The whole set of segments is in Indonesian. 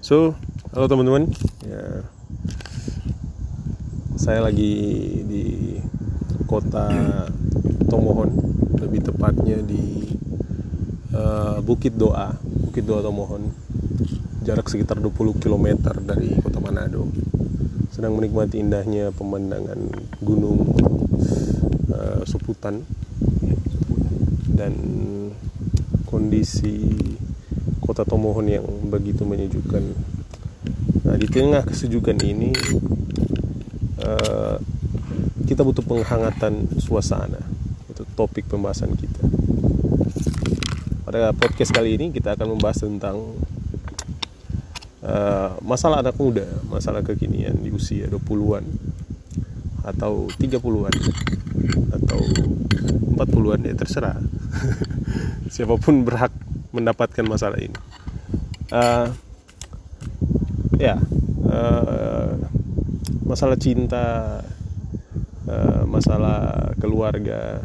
So, halo teman-teman. Ya, saya lagi di kota Tomohon, lebih tepatnya di uh, Bukit Doa, Bukit Doa Tomohon, jarak sekitar 20 km dari kota Manado. Sedang menikmati indahnya pemandangan gunung uh, Soputan dan kondisi kota Tomohon yang begitu menyejukkan. Nah, di tengah kesejukan ini uh, kita butuh penghangatan suasana. Itu topik pembahasan kita. Pada podcast kali ini kita akan membahas tentang uh, masalah anak muda, masalah kekinian di usia 20-an atau 30-an atau 40-an ya terserah. Siapa pun berhak mendapatkan masalah ini. Uh, ya, uh, masalah cinta, uh, masalah keluarga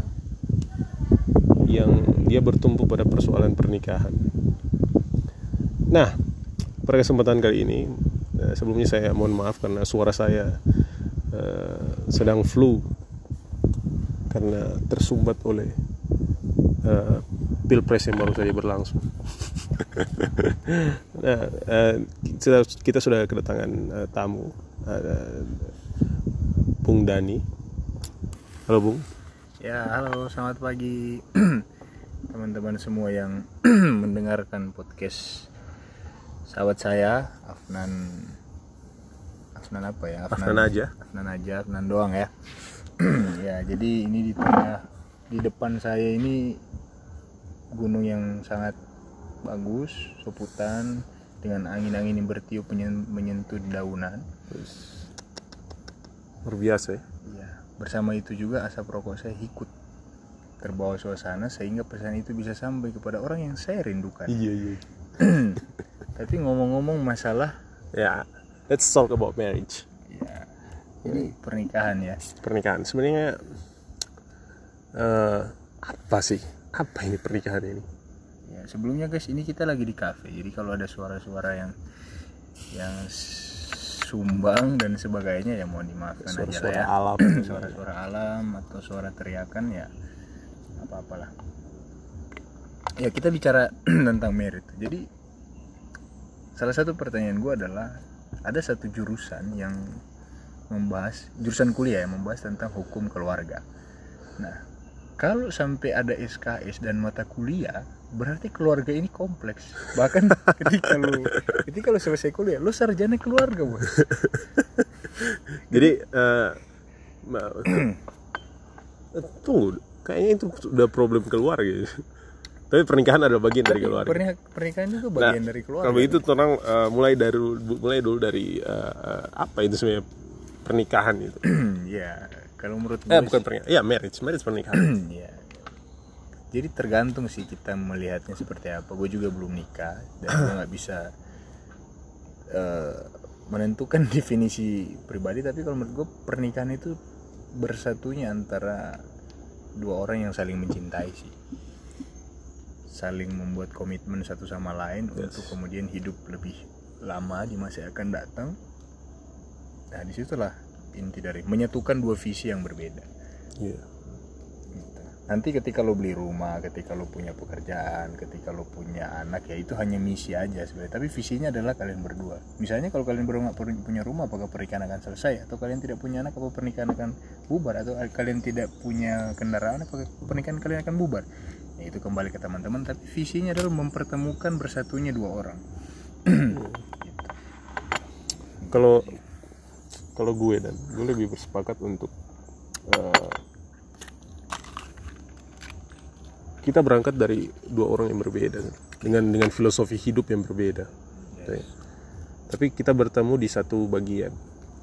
yang dia bertumpu pada persoalan pernikahan. Nah, pada kesempatan kali ini, sebelumnya saya mohon maaf karena suara saya uh, sedang flu karena tersumbat oleh uh, pilpres yang baru saja berlangsung. nah, uh, kita, sudah kedatangan uh, tamu, uh, Bung Dani. Halo Bung. Ya, halo, selamat pagi teman-teman semua yang mendengarkan podcast sahabat saya, Afnan. Afnan apa ya? Afnan aja. Afnan aja, Afnan doang ya. ya, jadi ini di tengah di depan saya ini gunung yang sangat bagus, soputan dengan angin-angin yang bertiup menyentuh daunan. Luar biasa ya. Iya, bersama itu juga asap rokok saya ikut terbawa suasana sehingga pesan itu bisa sampai kepada orang yang saya rindukan. Iya, iya. Tapi ngomong-ngomong masalah Ya, let's talk about marriage. ya ini pernikahan ya. Pernikahan sebenarnya eh, apa sih? Apa ini pernikahan ini? Ya, sebelumnya guys, ini kita lagi di cafe. Jadi kalau ada suara-suara yang yang sumbang dan sebagainya ya mohon dimaafkan aja lah ya. alam. Suara-suara alam atau suara teriakan ya apa-apalah. Ya, kita bicara tentang merit. Jadi salah satu pertanyaan gue adalah ada satu jurusan yang membahas jurusan kuliah yang membahas tentang hukum keluarga. Nah, kalau sampai ada SKS dan mata kuliah, berarti keluarga ini kompleks. Bahkan ketika lu ketika lu selesai kuliah, lu sarjana keluarga, Bos. Jadi eh, ma- eh, tunggu, kayaknya itu sudah problem keluarga. ya. Tapi pernikahan adalah bagian dari keluarga. Pernik- pernikahan juga bagian dari keluarga. Kalau begitu tolong eh, mulai dari mulai dulu dari eh, eh, apa itu sebenarnya pernikahan itu. ya, kalau menurut Eh gue bukan pernikahan. Ya marriage, marriage pernikahan. ya. Jadi tergantung sih kita melihatnya seperti apa. Gue juga belum nikah dan gue nggak bisa eh, menentukan definisi pribadi. Tapi kalau menurut gue pernikahan itu bersatunya antara dua orang yang saling mencintai sih, saling membuat komitmen satu sama lain untuk kemudian hidup lebih lama di masa yang akan datang. Nah di situlah inti dari menyatukan dua visi yang berbeda. Iya. Gitu. Nanti ketika lo beli rumah, ketika lo punya pekerjaan, ketika lo punya anak ya itu hanya misi aja sebenarnya. Tapi visinya adalah kalian berdua. Misalnya kalau kalian berdua punya rumah, apakah pernikahan akan selesai? Atau kalian tidak punya anak, apa pernikahan akan bubar? Atau kalian tidak punya kendaraan, apakah pernikahan kalian akan bubar? Ya itu kembali ke teman-teman. Tapi visinya adalah mempertemukan bersatunya dua orang. Gitu. Kalau kalau gue dan gue lebih bersepakat untuk eh, kita berangkat dari dua orang yang berbeda dengan dengan filosofi hidup yang berbeda. Ya. Tapi kita bertemu di satu bagian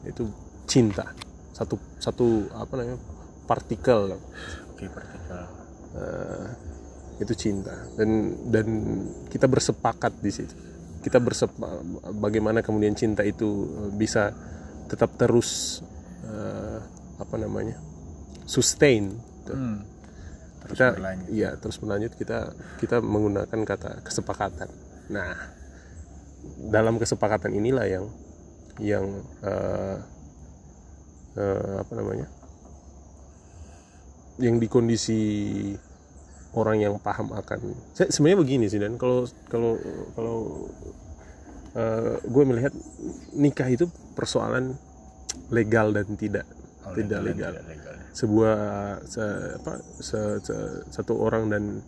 yaitu cinta. Satu satu apa namanya? partikel Oke, vertikal. eh, itu cinta dan dan kita bersepakat di situ kita bersepa bagaimana kemudian cinta itu bisa tetap terus eh, apa namanya sustain gitu. Hmm. Terus kita berlanjut. iya terus berlanjut kita kita menggunakan kata kesepakatan nah dalam kesepakatan inilah yang yang uh, uh, apa namanya yang di kondisi orang yang paham akan saya sebenarnya begini sih dan kalau kalau kalau uh, gue melihat nikah itu persoalan legal dan tidak Oh, tidak legal, legal tidak legal. sebuah se, apa, se- se- satu orang dan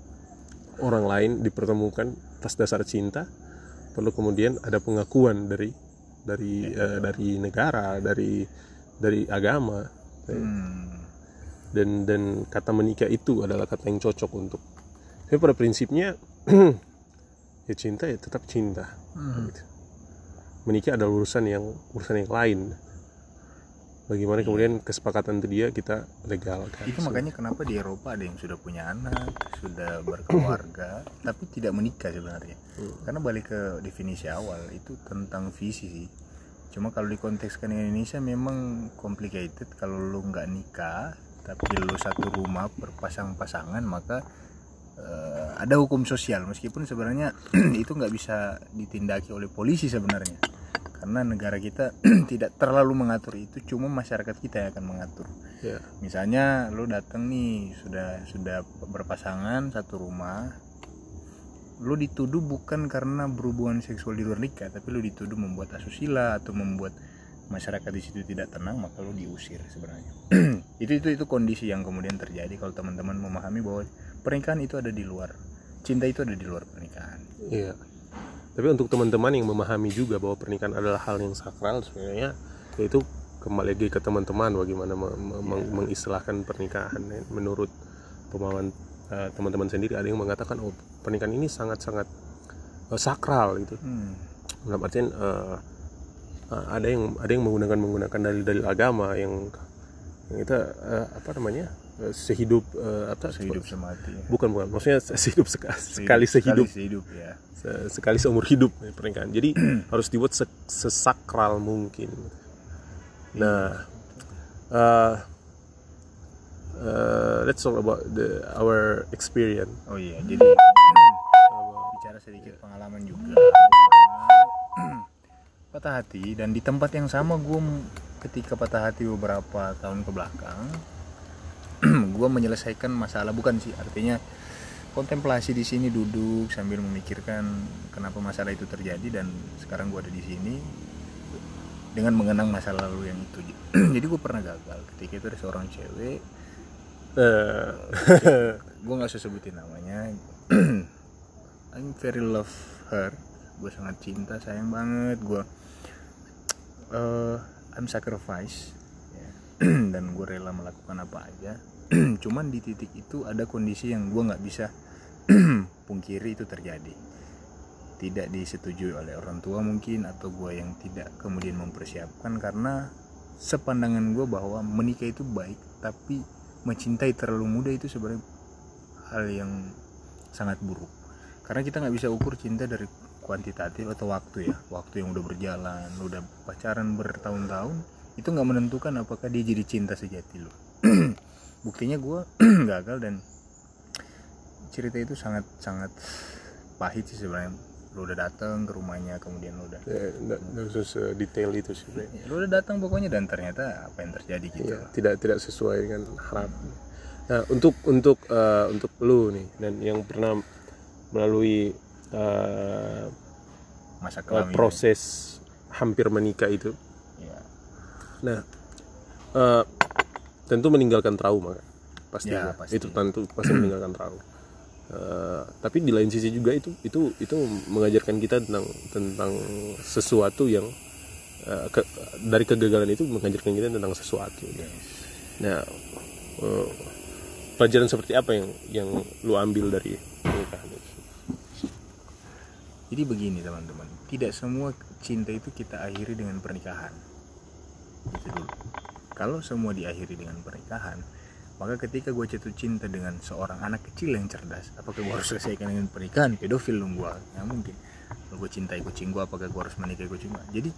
orang lain dipertemukan atas dasar cinta perlu kemudian ada pengakuan dari dari eh, dari negara dari dari agama Hmm. dan dan kata menikah itu adalah kata yang cocok untuk tapi pada prinsipnya ya cinta ya tetap cinta Hmm. gitu. Menikah adalah urusan yang urusan yang lain. Bagaimana kemudian kesepakatan itu dia kita legalkan. Itu makanya kenapa di Eropa ada yang sudah punya anak, sudah berkeluarga, tapi tidak menikah sebenarnya. Karena balik ke definisi awal itu tentang visi sih. Cuma kalau dikontekskan di Indonesia memang complicated kalau lu nggak nikah, tapi lu satu rumah berpasang-pasangan maka eh, ada hukum sosial. Meskipun sebenarnya itu nggak bisa ditindaki oleh polisi sebenarnya karena negara kita tidak terlalu mengatur itu cuma masyarakat kita yang akan mengatur. Ya. Misalnya lu datang nih sudah sudah berpasangan satu rumah lu dituduh bukan karena berhubungan seksual di luar nikah tapi lu dituduh membuat asusila atau membuat masyarakat di situ tidak tenang maka lu diusir sebenarnya. Itu itu itu kondisi yang kemudian terjadi kalau teman-teman memahami bahwa pernikahan itu ada di luar cinta itu ada di luar pernikahan. Iya. Tapi untuk teman-teman yang memahami juga bahwa pernikahan adalah hal yang sakral sebenarnya yaitu kembali lagi ke teman-teman bagaimana me- me- meng- mengistilahkan pernikahan menurut pemahaman eh, teman-teman sendiri ada yang mengatakan oh pernikahan ini sangat-sangat eh, sakral gitu. hmm. Dalam artian eh, ada yang ada yang menggunakan menggunakan dalil-dalil agama yang yang itu eh, apa namanya sehidup eh, apa sehidup semati ya. bukan bukan maksudnya sehidup seka- sekali sehidup sekali sehidup ya Se- sekali seumur hidup ya, pernikahan. Jadi harus dibuat se- sesakral mungkin. Nah, uh, uh, let's talk about the our experience. oh iya jadi bicara sedikit pengalaman juga patah hati dan di tempat yang sama gue ketika patah hati beberapa tahun ke belakang gue menyelesaikan masalah bukan sih. Artinya kontemplasi di sini duduk sambil memikirkan kenapa masalah itu terjadi dan sekarang gue ada di sini dengan mengenang masa lalu yang itu. Jadi gue pernah gagal ketika itu ada seorang cewek. Uh, gue nggak usah sebutin namanya. I'm very love her. Gue sangat cinta sayang banget. Gue eh I'm sacrifice. Ya. dan gue rela melakukan apa aja cuman di titik itu ada kondisi yang gue nggak bisa pungkiri itu terjadi. Tidak disetujui oleh orang tua mungkin atau gue yang tidak kemudian mempersiapkan karena sepandangan gue bahwa menikah itu baik tapi mencintai terlalu muda itu sebenarnya hal yang sangat buruk. Karena kita nggak bisa ukur cinta dari kuantitatif atau waktu ya. Waktu yang udah berjalan udah pacaran bertahun-tahun itu nggak menentukan apakah dia jadi cinta sejati lo buktinya gue gagal dan cerita itu sangat sangat pahit sih sebenarnya lu udah datang ke rumahnya kemudian lu udah ya, nggak nggak usah detail itu sih. sebenarnya. ya, lu udah datang pokoknya dan ternyata apa yang terjadi gitu Iya, tidak tidak sesuai dengan harapan. Nah, untuk untuk uh, untuk lu nih dan yang pernah melalui uh, masa uh, kelamin proses hampir menikah itu ya. Nah, eh, tentu meninggalkan trauma kan, pasti, Ya, pasti. itu tentu pasti meninggalkan trauma. Eh, tapi di lain sisi juga itu itu itu mengajarkan kita tentang tentang sesuatu yang eh, ke- dari kegagalan itu mengajarkan kita tentang sesuatu. Nah, eh, pelajaran seperti apa yang yang lu ambil dari pernikahan itu? Jadi begini teman-teman, tidak semua cinta itu kita akhiri dengan pernikahan. Itu dulu. Kalau semua diakhiri dengan pernikahan, maka ketika gue jatuh cinta dengan seorang anak kecil yang cerdas, apakah gue harus selesaikan dengan pernikahan? Pedofil dong gue, nggak mungkin. Kalau gue cintai kucing gue, apakah gue harus menikahi kucing gue? Jadi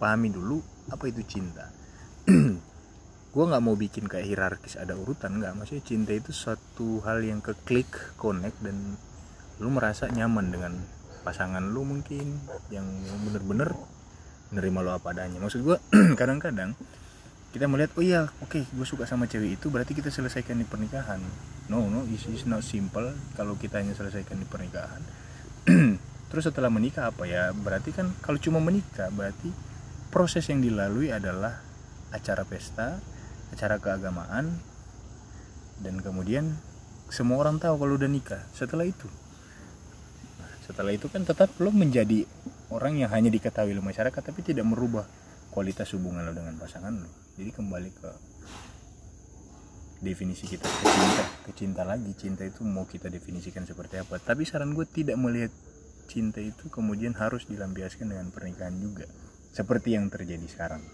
pahami dulu apa itu cinta. gue nggak mau bikin kayak hierarkis ada urutan nggak maksudnya cinta itu suatu hal yang ke klik connect dan lu merasa nyaman dengan pasangan lu mungkin yang bener-bener menerima lo apa adanya maksud gua kadang-kadang kita melihat oh iya oke gue suka sama cewek itu berarti kita selesaikan di pernikahan. No no it's, it's not simple kalau kita hanya selesaikan di pernikahan. Terus setelah menikah apa ya berarti kan kalau cuma menikah berarti proses yang dilalui adalah acara pesta acara keagamaan dan kemudian semua orang tahu kalau udah nikah setelah itu. Setelah itu kan tetap lo menjadi orang yang hanya diketahui oleh masyarakat tapi tidak merubah kualitas hubungan lo dengan pasangan lo jadi kembali ke definisi kita ke cinta ke cinta lagi. Cinta itu mau kita definisikan seperti apa. Tapi saran gue tidak melihat cinta itu kemudian harus dilampiaskan dengan pernikahan juga. Seperti yang terjadi sekarang.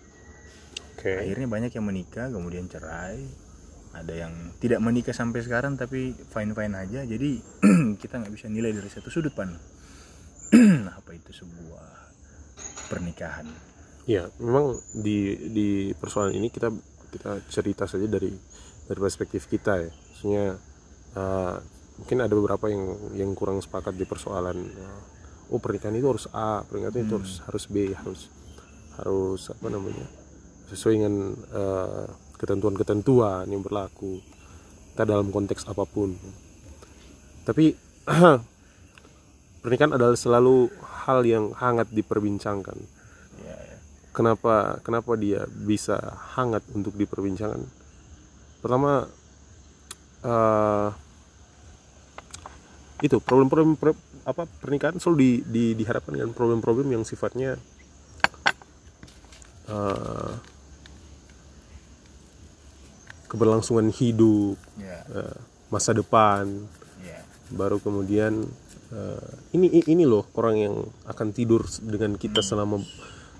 Oke. Akhirnya banyak yang menikah kemudian cerai. Ada yang tidak menikah sampai sekarang tapi fine fine aja. Jadi kita nggak bisa nilai dari satu sudut pandang. Apa itu sebuah pernikahan ya memang di di persoalan ini kita kita cerita saja dari dari perspektif kita ya. Maksudnya uh, mungkin ada beberapa yang yang kurang sepakat di persoalan uh, oh pernikahan itu harus A pernikahan itu harus harus B harus harus apa namanya sesuai dengan uh, ketentuan-ketentuan yang berlaku kita dalam konteks apa pun. Tapi pernikahan adalah selalu hal yang hangat diperbincangkan. Kenapa kenapa dia bisa hangat untuk diperbincangkan? Pertama eh, itu problem-problem pro- apa pernikahan selalu di, di, dihadapkan dengan problem-problem yang sifatnya eh, keberlangsungan hidup ya. eh, masa depan. Ya. Baru kemudian eh, ini ini loh orang yang akan tidur dengan kita selama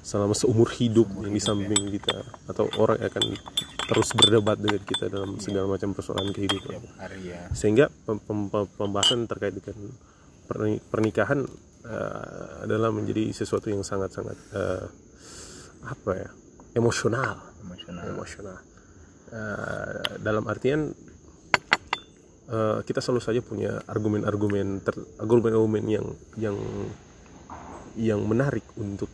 selama seumur hidup yang di samping kita atau orang akan terus berdebat dengan kita dalam segala macam persoalan kehidupan. Hari ya. Sehingga pem- pem- pem- pembahasan terkait dengan perni- pernikahan eh, adalah menjadi sesuatu yang sangat-sangat eh, apa ya emosional. Emosional. Emosional. Eh, dalam artian eh, kita selalu saja punya argumen-argumen argumen-argumen yang yang yang menarik untuk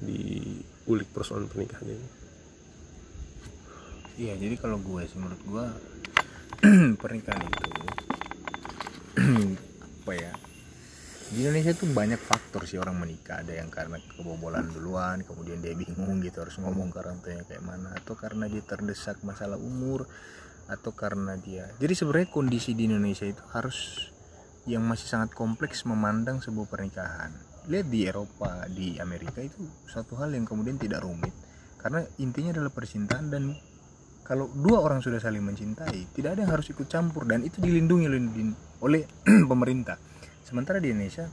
diulik persoalan pernikahan ini Iya, jadi kalau gue sih menurut gue pernikahan itu apa ya? Di Indonesia tuh banyak faktor sih orang menikah. Ada yang karena kebobolan duluan, kemudian dia bingung gitu harus ngomong ke orang tuanya kayak mana, atau karena dia terdesak masalah umur, atau karena dia. Jadi sebenarnya kondisi di Indonesia itu harus yang masih sangat kompleks memandang sebuah pernikahan. Lihat di Eropa, di Amerika itu satu hal yang kemudian tidak rumit. Karena intinya adalah percintaan dan kalau dua orang sudah saling mencintai tidak ada yang harus ikut campur dan itu dilindungi oleh, pemerintah. Sementara di Indonesia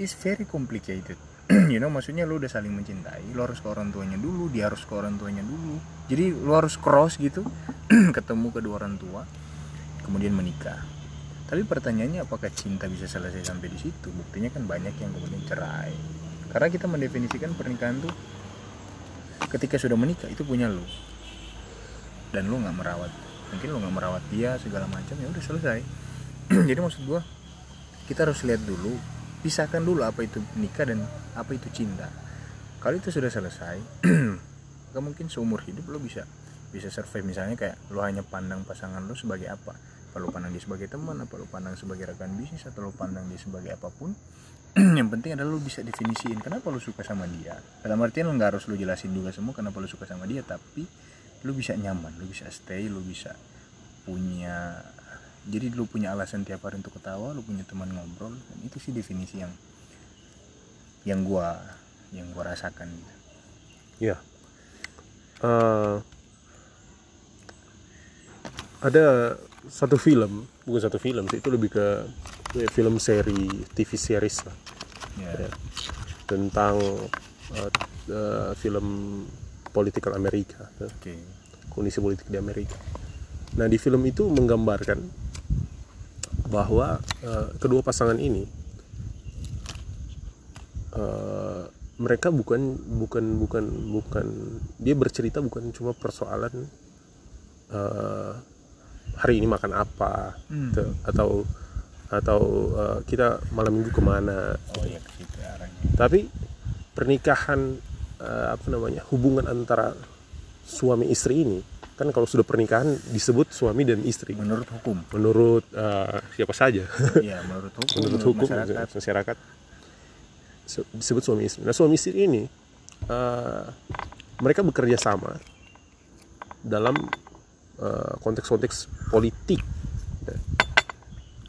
is very complicated. You know maksudnya lu udah saling mencintai lu harus ke orang tuanya dulu dia harus ke orang tuanya dulu. Jadi lu harus cross gitu ketemu kedua orang tua kemudian menikah tapi pertanyaannya apakah cinta bisa selesai sampai di situ? Buktinya kan banyak yang kemudian cerai. Karena kita mendefinisikan pernikahan tuh ketika sudah menikah itu punya lu. Dan lu nggak merawat. Mungkin lu nggak merawat dia segala macam ya udah selesai. Jadi maksud gua kita harus lihat dulu pisahkan dulu apa itu nikah dan apa itu cinta. Kalau itu sudah selesai maka mungkin seumur hidup lo bisa bisa survive. Misalnya kayak lo hanya pandang pasangan lo sebagai apa apa lo pandang dia sebagai teman? Apa lo pandang sebagai rekan bisnis? Atau lo pandang dia sebagai apa pun? Yang penting adalah lo bisa definisiin kenapa lo suka sama dia. Dalam artian lo nggak harus lo jelasin juga semua kenapa lo suka sama dia tapi lo bisa nyaman lo bisa stay lo bisa punya jadi lu punya alasan tiap hari untuk ketawa lu punya teman ngobrol dan itu sih definisi yang yang gua yang gua rasakan gitu. ya Eh, ada satu film bukan satu film sih itu lebih ke ya, film seri TV series lah. Ya. Ya, tentang eh, eh, film political Amerika ya, oke. Kondisi politik di Amerika. Nah di film itu menggambarkan bahwa eh, kedua pasangan ini eh, mereka bukan bukan bukan bukan dia bercerita bukan cuma persoalan eh, hari ini makan apa Hmm. te- atau atau uh, kita malam minggu ke mana oh iya ke situ arahnya. Tapi pernikahan uh, apa namanya hubungan antara suami istri ini kan kalau sudah pernikahan disebut suami dan istri. Menurut hukum. Menurut uh, siapa saja. Iya menurut hukum menurut hukum masyarakat. masyarakat. Se- disebut suami istri. Nah suami istri ini uh, mereka bekerja sama dalam uh, konteks-konteks politik.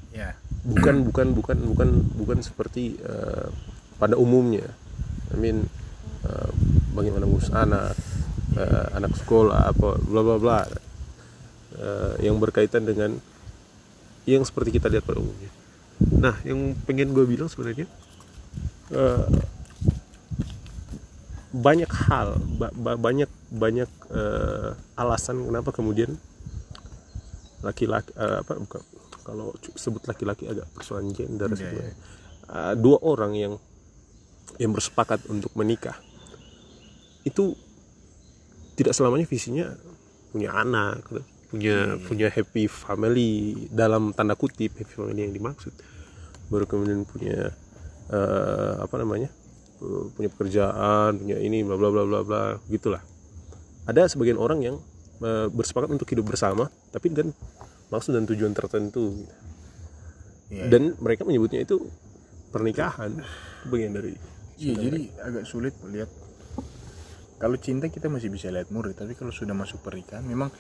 Ya. Bukan bukan bukan bukan bukan seperti uh, pada umumnya. I mean uh, bagaimana ngurus anak uh, anak sekolah apa bla bla bla. Uh, yang berkaitan dengan yang seperti kita lihat pada umumnya. Nah yang pengen gue bilang sebenarnya uh, banyak hal ba- ba- banyak banyak uh, alasan kenapa kemudian laki-laki uh, apa bukan kalau sebut laki-laki agak persoalan gender Iya, sebenarnya. Uh, dua orang yang yang bersepakat untuk menikah itu tidak selamanya visinya punya anak punya punya happy family dalam tanda kutip happy family yang dimaksud. Baru kemudian punya eh, apa namanya punya pekerjaan punya ini bla bla bla bla bla gitulah ada sebagian orang yang eh, bersepakat untuk hidup bersama tapi dengan maksud dan tujuan tertentu gitu. Iya, dan mereka menyebutnya itu pernikahan bagian dari Iya, jadi agak sulit melihat. Kalau cinta kita masih bisa lihat murid, tapi kalau sudah masuk pernikahan memang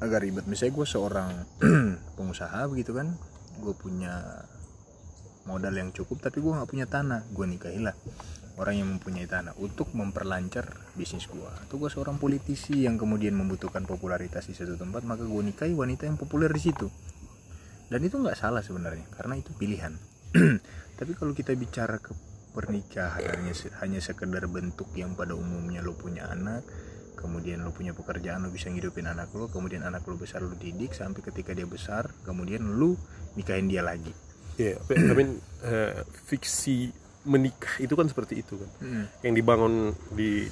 agak ribet. Misalnya gue seorang pengusaha begitu kan, gue punya modal yang cukup, tapi gue nggak punya tanah, gue nikahilah orang yang mempunyai tanah untuk memperlancar bisnis gue. Atau gue seorang politisi yang kemudian membutuhkan popularitas di satu tempat, maka gue nikahi wanita yang populer di situ. Dan itu nggak salah sebenarnya, karena itu pilihan. Tapi kalau kita bicara ke pernikahan hanya hanya sekedar bentuk yang pada umumnya lo punya anak, kemudian lo punya pekerjaan lo bisa ngidupin anak lo, kemudian anak lo besar lo didik sampai ketika dia besar, kemudian lo nikahin dia lagi. Ya I mean eh, fiksi menikah itu kan seperti itu kan yang dibangun di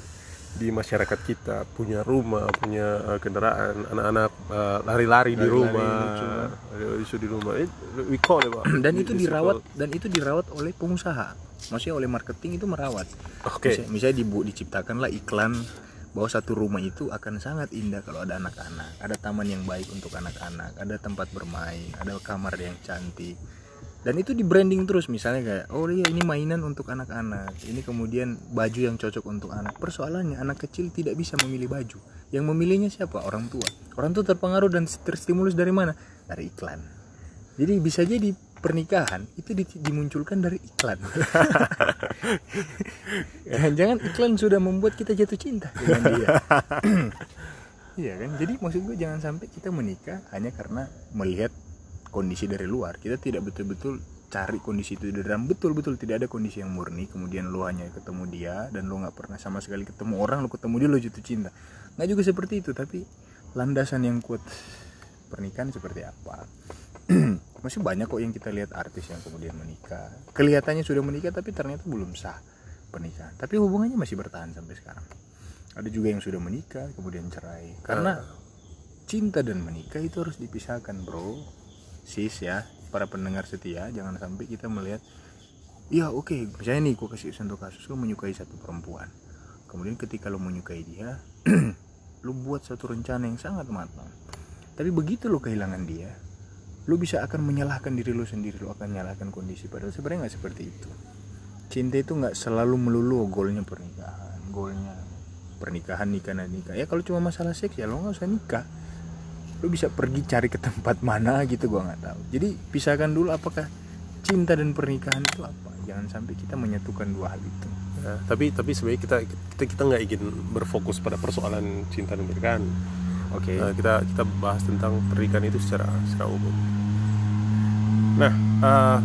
di masyarakat kita punya rumah punya eh, kendaraan anak-anak eh, lari-lari di rumah lucu di rumah It- we call it Pak. Dan itu dirawat called- dan itu dirawat oleh pengusaha. Maksudnya oleh marketing itu merawat. oke Misalnya, misalnya dibu diciptakanlah iklan bahwa satu rumah itu akan sangat indah kalau ada anak-anak, ada taman yang baik untuk anak-anak, ada tempat bermain, ada kamar yang cantik. Dan itu di branding terus misalnya kayak oh iya ini mainan untuk anak-anak, ini kemudian baju yang cocok untuk anak. Persoalannya anak kecil tidak bisa memilih baju. Yang memilihnya siapa? Orang tua. Orang tua terpengaruh dan terstimulus dari mana? Dari iklan. Jadi bisa jadi pernikahan itu di- dimunculkan dari iklan. Jangan-jangan iklan sudah membuat kita jatuh cinta dengan dia. Iya kan? Jadi maksud gue jangan sampai kita menikah hanya karena melihat kondisi dari luar. Kita tidak betul-betul cari kondisi itu dari dalam. Betul-betul tidak ada kondisi yang murni kemudian lo hanya ketemu dia dan lo nggak pernah sama sekali ketemu orang lo ketemu dia lo jatuh cinta. Nggak juga seperti itu tapi landasan yang kuat pernikahan seperti apa? Masih banyak kok yang kita lihat artis yang kemudian menikah. Kelihatannya sudah menikah tapi ternyata belum sah pernikahan. Tapi hubungannya masih bertahan sampai sekarang. Ada juga yang sudah menikah kemudian cerai. Karena cinta dan menikah itu harus dipisahkan bro sis ya para pendengar setia jangan sampai kita melihat ya oke misalnya nih gue kasih contoh kasus lo menyukai satu perempuan. Kemudian ketika lo menyukai dia lo buat satu rencana yang sangat matang. Tapi begitu lo kehilangan dia lo bisa akan menyalahkan diri lo sendiri lo akan menyalahkan kondisi. Padahal sebenarnya nggak seperti itu. Cinta itu nggak selalu melulu golnya pernikahan golnya pernikahan nikah dan nikah. Ya kalau cuma masalah seks ya lo nggak usah nikah lo bisa pergi cari ke tempat mana gitu gua nggak tahu. Jadi pisahkan dulu apakah cinta dan pernikahan itu apa. Jangan sampai kita menyatukan dua hal itu. Ya, tapi tapi sebenarnya kita kita kita nggak ingin berfokus pada persoalan cinta dan pernikahan. Oke. Eh, kita kita bahas tentang pernikahan itu secara secara umum. Nah eh,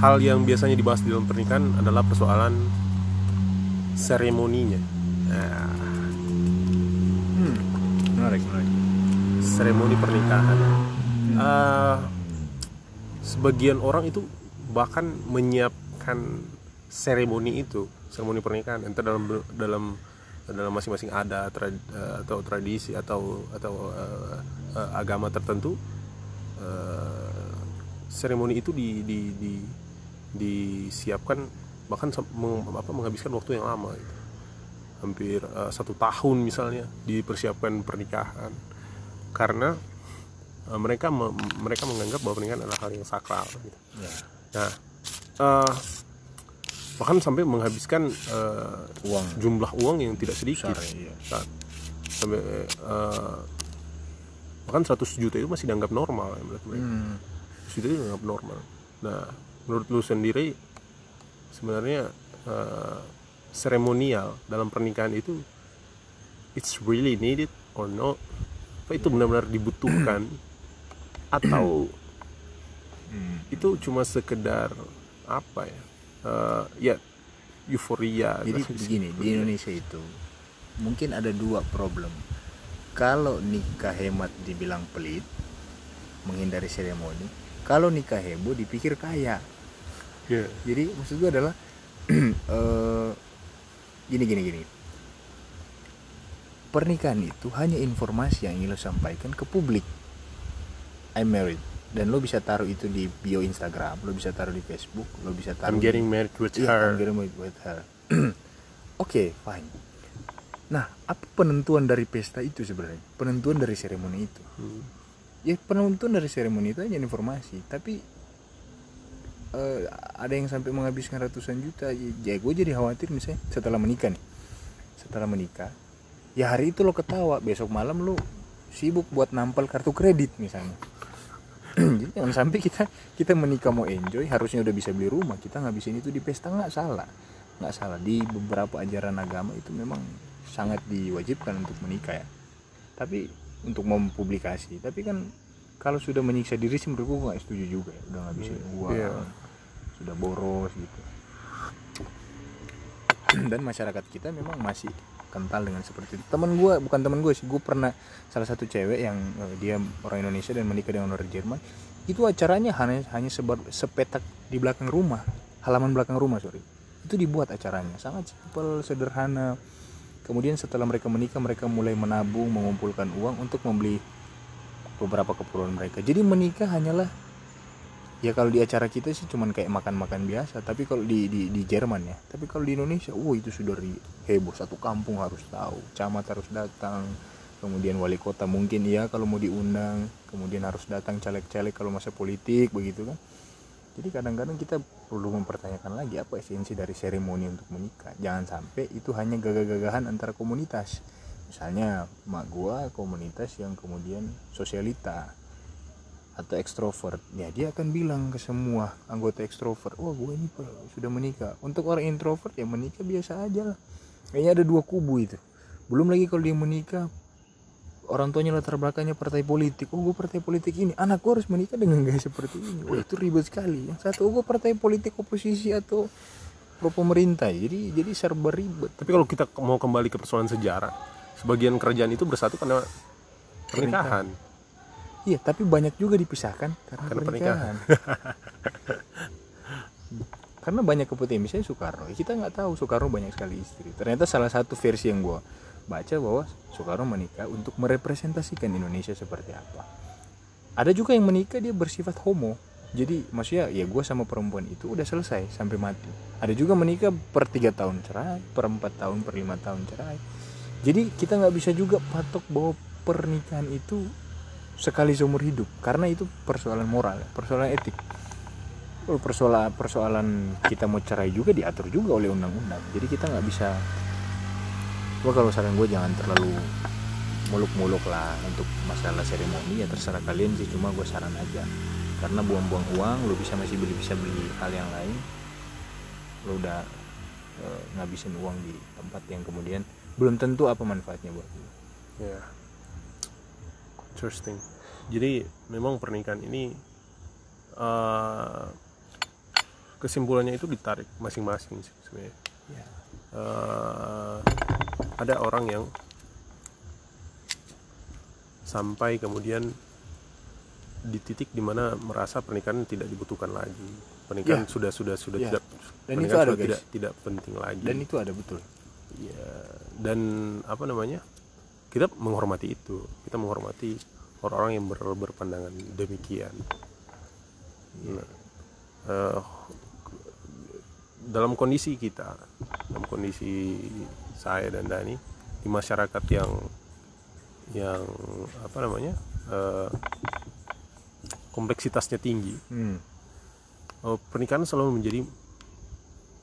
hal yang biasanya dibahas di dalam pernikahan adalah persoalan seremoninya. Nah, hmm, menarik menarik seremoni pernikahan Eh, sebagian orang itu bahkan menyiapkan seremoni itu seremoni pernikahan entah dalam dalam dalam masing-masing ada atau tradisi atau atau eh, eh, agama tertentu eh, seremoni itu di, di, di disiapkan bahkan meng- apa, menghabiskan waktu yang lama gitu. hampir eh, satu tahun misalnya dipersiapkan pernikahan karena eh, mereka me- mereka menganggap bahwa pernikahan adalah hal yang sakral gitu. ya Nah, eh, bahkan sampai menghabiskan eh, uang jumlah uang yang tidak sedikit. besar ya Saat sampai eh, bahkan 100 juta itu masih dianggap normal ya menurut mereka. hmm. 100 juta itu dianggap normal. Nah, menurut lu sendiri sebenarnya eh, seremonial dalam pernikahan itu it's really needed or not? Apa itu benar-benar dibutuhkan atau Hmm. itu cuma sekedar apa ya Eh, ya euforia jadi begini di. Indonesia itu mungkin ada dua problem kalau nikah hemat dibilang pelit menghindari seremoni kalau nikah heboh dipikir kaya Ya. jadi maksud gue adalah eh, gini gini gini pernikahan itu hanya informasi yang ingin lo sampaikan ke publik I'm married dan lo bisa taruh itu di bio Instagram lo bisa taruh di Facebook lo bisa taruh I'm getting married with Iya, her I'm getting married with her. Oke, fine. Nah, apa penentuan dari pesta itu sebenarnya? Penentuan dari seremoni itu. Hmm. Ya, penentuan dari seremoni itu hanya informasi, tapi eh, ada yang sampai menghabiskan ratusan juta. Ya, gue jadi khawatir misalnya setelah menikah nih. Setelah menikah, ya hari itu lo ketawa, besok malam lo sibuk buat nampal kartu kredit misalnya. Jadi jangan sampai kita kita menikah mau enjoy harusnya udah bisa beli rumah. Kita ngabisin itu di pesta nggak salah. Nggak salah. Di beberapa ajaran agama itu memang sangat diwajibkan untuk menikah ya. Tapi untuk mempublikasi. Tapi kan kalau sudah menyiksa diri sih menurut gue nggak setuju juga ya. Udah ngabisin uang Iya. sudah boros gitu. Dan masyarakat kita memang masih kental dengan seperti itu. Teman gue bukan teman gue sih gue pernah salah satu cewek yang eh, dia orang Indonesia dan menikah dengan orang Jerman. Itu acaranya hanya hanya sebar, sepetak di belakang rumah halaman belakang rumah sorry. Itu dibuat acaranya sangat simpel sederhana. Kemudian setelah mereka menikah mereka mulai menabung mengumpulkan uang untuk membeli beberapa keperluan mereka. Jadi menikah hanyalah ya kalau di acara kita sih cuman kayak makan-makan biasa. Tapi kalau di, di di Jerman ya. Tapi kalau di Indonesia wah itu sudah heboh. Satu kampung harus tahu. Camat harus datang. Kemudian wali kota mungkin ya kalau mau diundang. Kemudian harus datang caleg-caleg kalau masa politik begitu kan. Jadi kadang-kadang kita perlu mempertanyakan lagi apa esensi dari seremoni untuk menikah? Jangan sampai itu hanya gagah-gagahan antara komunitas. Misalnya mak gua komunitas yang kemudian sosialita atau ekstrovert ya dia akan bilang ke semua anggota ekstrovert wah gue ini sudah menikah. Untuk orang introvert ya menikah biasa aja lah. Kayaknya ada dua kubu itu. Belum lagi kalau dia menikah orang tuanya latar belakangnya partai politik. Oh gue partai politik ini anak gue harus menikah dengan gaya seperti ini. Wah itu ribet sekali. Yang satu oh gue partai politik oposisi atau pro pemerintah. Jadi jadi serba ribet. Tapi kalau kita mau kembali ke persoalan sejarah sebagian kerajaan itu bersatu karena pernikahan iya tapi banyak juga dipisahkan karena, Karena pernikahan. karena banyak kepentingan misalnya Soekarno. Ya kita nggak tahu Soekarno banyak sekali istri. Ternyata salah satu versi yang gua baca bahwa Soekarno menikah untuk merepresentasikan Indonesia seperti apa. Ada juga yang menikah dia bersifat homo. Jadi maksudnya ya gue sama perempuan itu udah selesai sampai mati. Ada juga menikah per tiga tahun cerai per empat tahun per lima tahun cerai. Jadi kita nggak bisa juga patok bahwa pernikahan itu sekali seumur hidup. Karena itu persoalan moral persoalan etik. Persoalan persoalan kita mau cerai juga diatur juga oleh undang-undang. Jadi kita nggak bisa gua kalau saran gue jangan terlalu muluk-muluk lah untuk masalah seremoni ya terserah kalian sih. Cuma gue saran aja. Karena buang-buang uang lu bisa masih beli bisa beli hal yang lain lu udah eh, ngabisin uang di tempat yang kemudian belum tentu apa manfaatnya buat lu. Ya. Interesting jadi memang pernikahan ini eh, kesimpulannya itu ditarik masing-masing sih sebenarnya. Ya. Eh, ada orang yang sampai kemudian di titik di mana merasa pernikahan tidak dibutuhkan lagi. Pernikahan Ya. sudah sudah sudah Ya. tidak Dan itu ada, guys. tidak tidak penting lagi. Dan itu ada betul. Ya dan apa namanya? Kita menghormati itu. Kita menghormati orang-orang yang ber- berpandangan demikian. Nah, eh, dalam kondisi kita, dalam kondisi saya dan Dani di masyarakat yang yang apa namanya eh, kompleksitasnya tinggi, hmm. eh, pernikahan selalu menjadi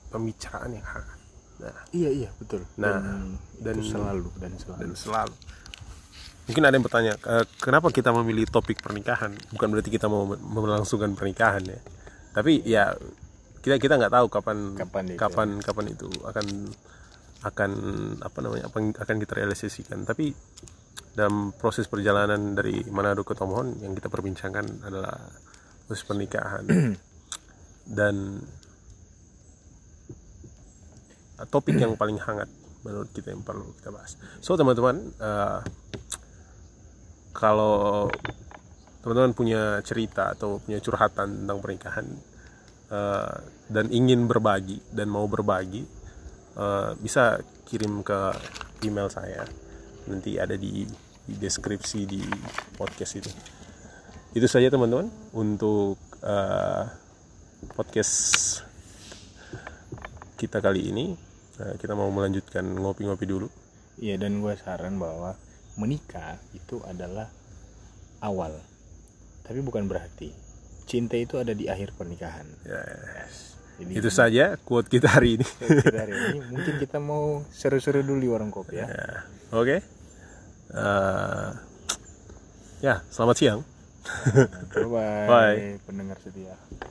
pembicaraan yang hangat. Nah, iya iya betul. Nah, dan, dan- selalu dan selalu. dan selalu mungkin ada yang bertanya "Eh, kenapa kita memilih topik pernikahan? Bukan berarti kita mau melangsungkan pernikahan ya. Tapi ya kita kita nggak tahu kapan Kapan itu, kapan kapan itu akan akan apa namanya apa akan kita realisasikan tapi dalam proses perjalanan dari Manado ke Tomohon yang kita perbincangkan adalah proses pernikahan. Dan topik yang paling hangat menurut kita yang perlu kita bahas. So teman-teman, eh, kalau teman-teman punya cerita atau punya curhatan tentang pernikahan eh, dan ingin berbagi dan mau berbagi, eh, bisa kirim ke email saya. Nanti ada di, di deskripsi di podcast itu. Itu saja teman-teman untuk eh, podcast kita kali ini. Eh, kita mau melanjutkan ngopi-ngopi dulu. iya dan gue saran bahwa menikah itu adalah awal tapi bukan berarti cinta itu ada di akhir pernikahan Yes. jadi Itu saja quote kita hari ini. kita hari ini mungkin kita mau seru-seru dulu di warung kopi ya Ya, Oke. Eh, ya, selamat siang. bye Bye. pendengar setia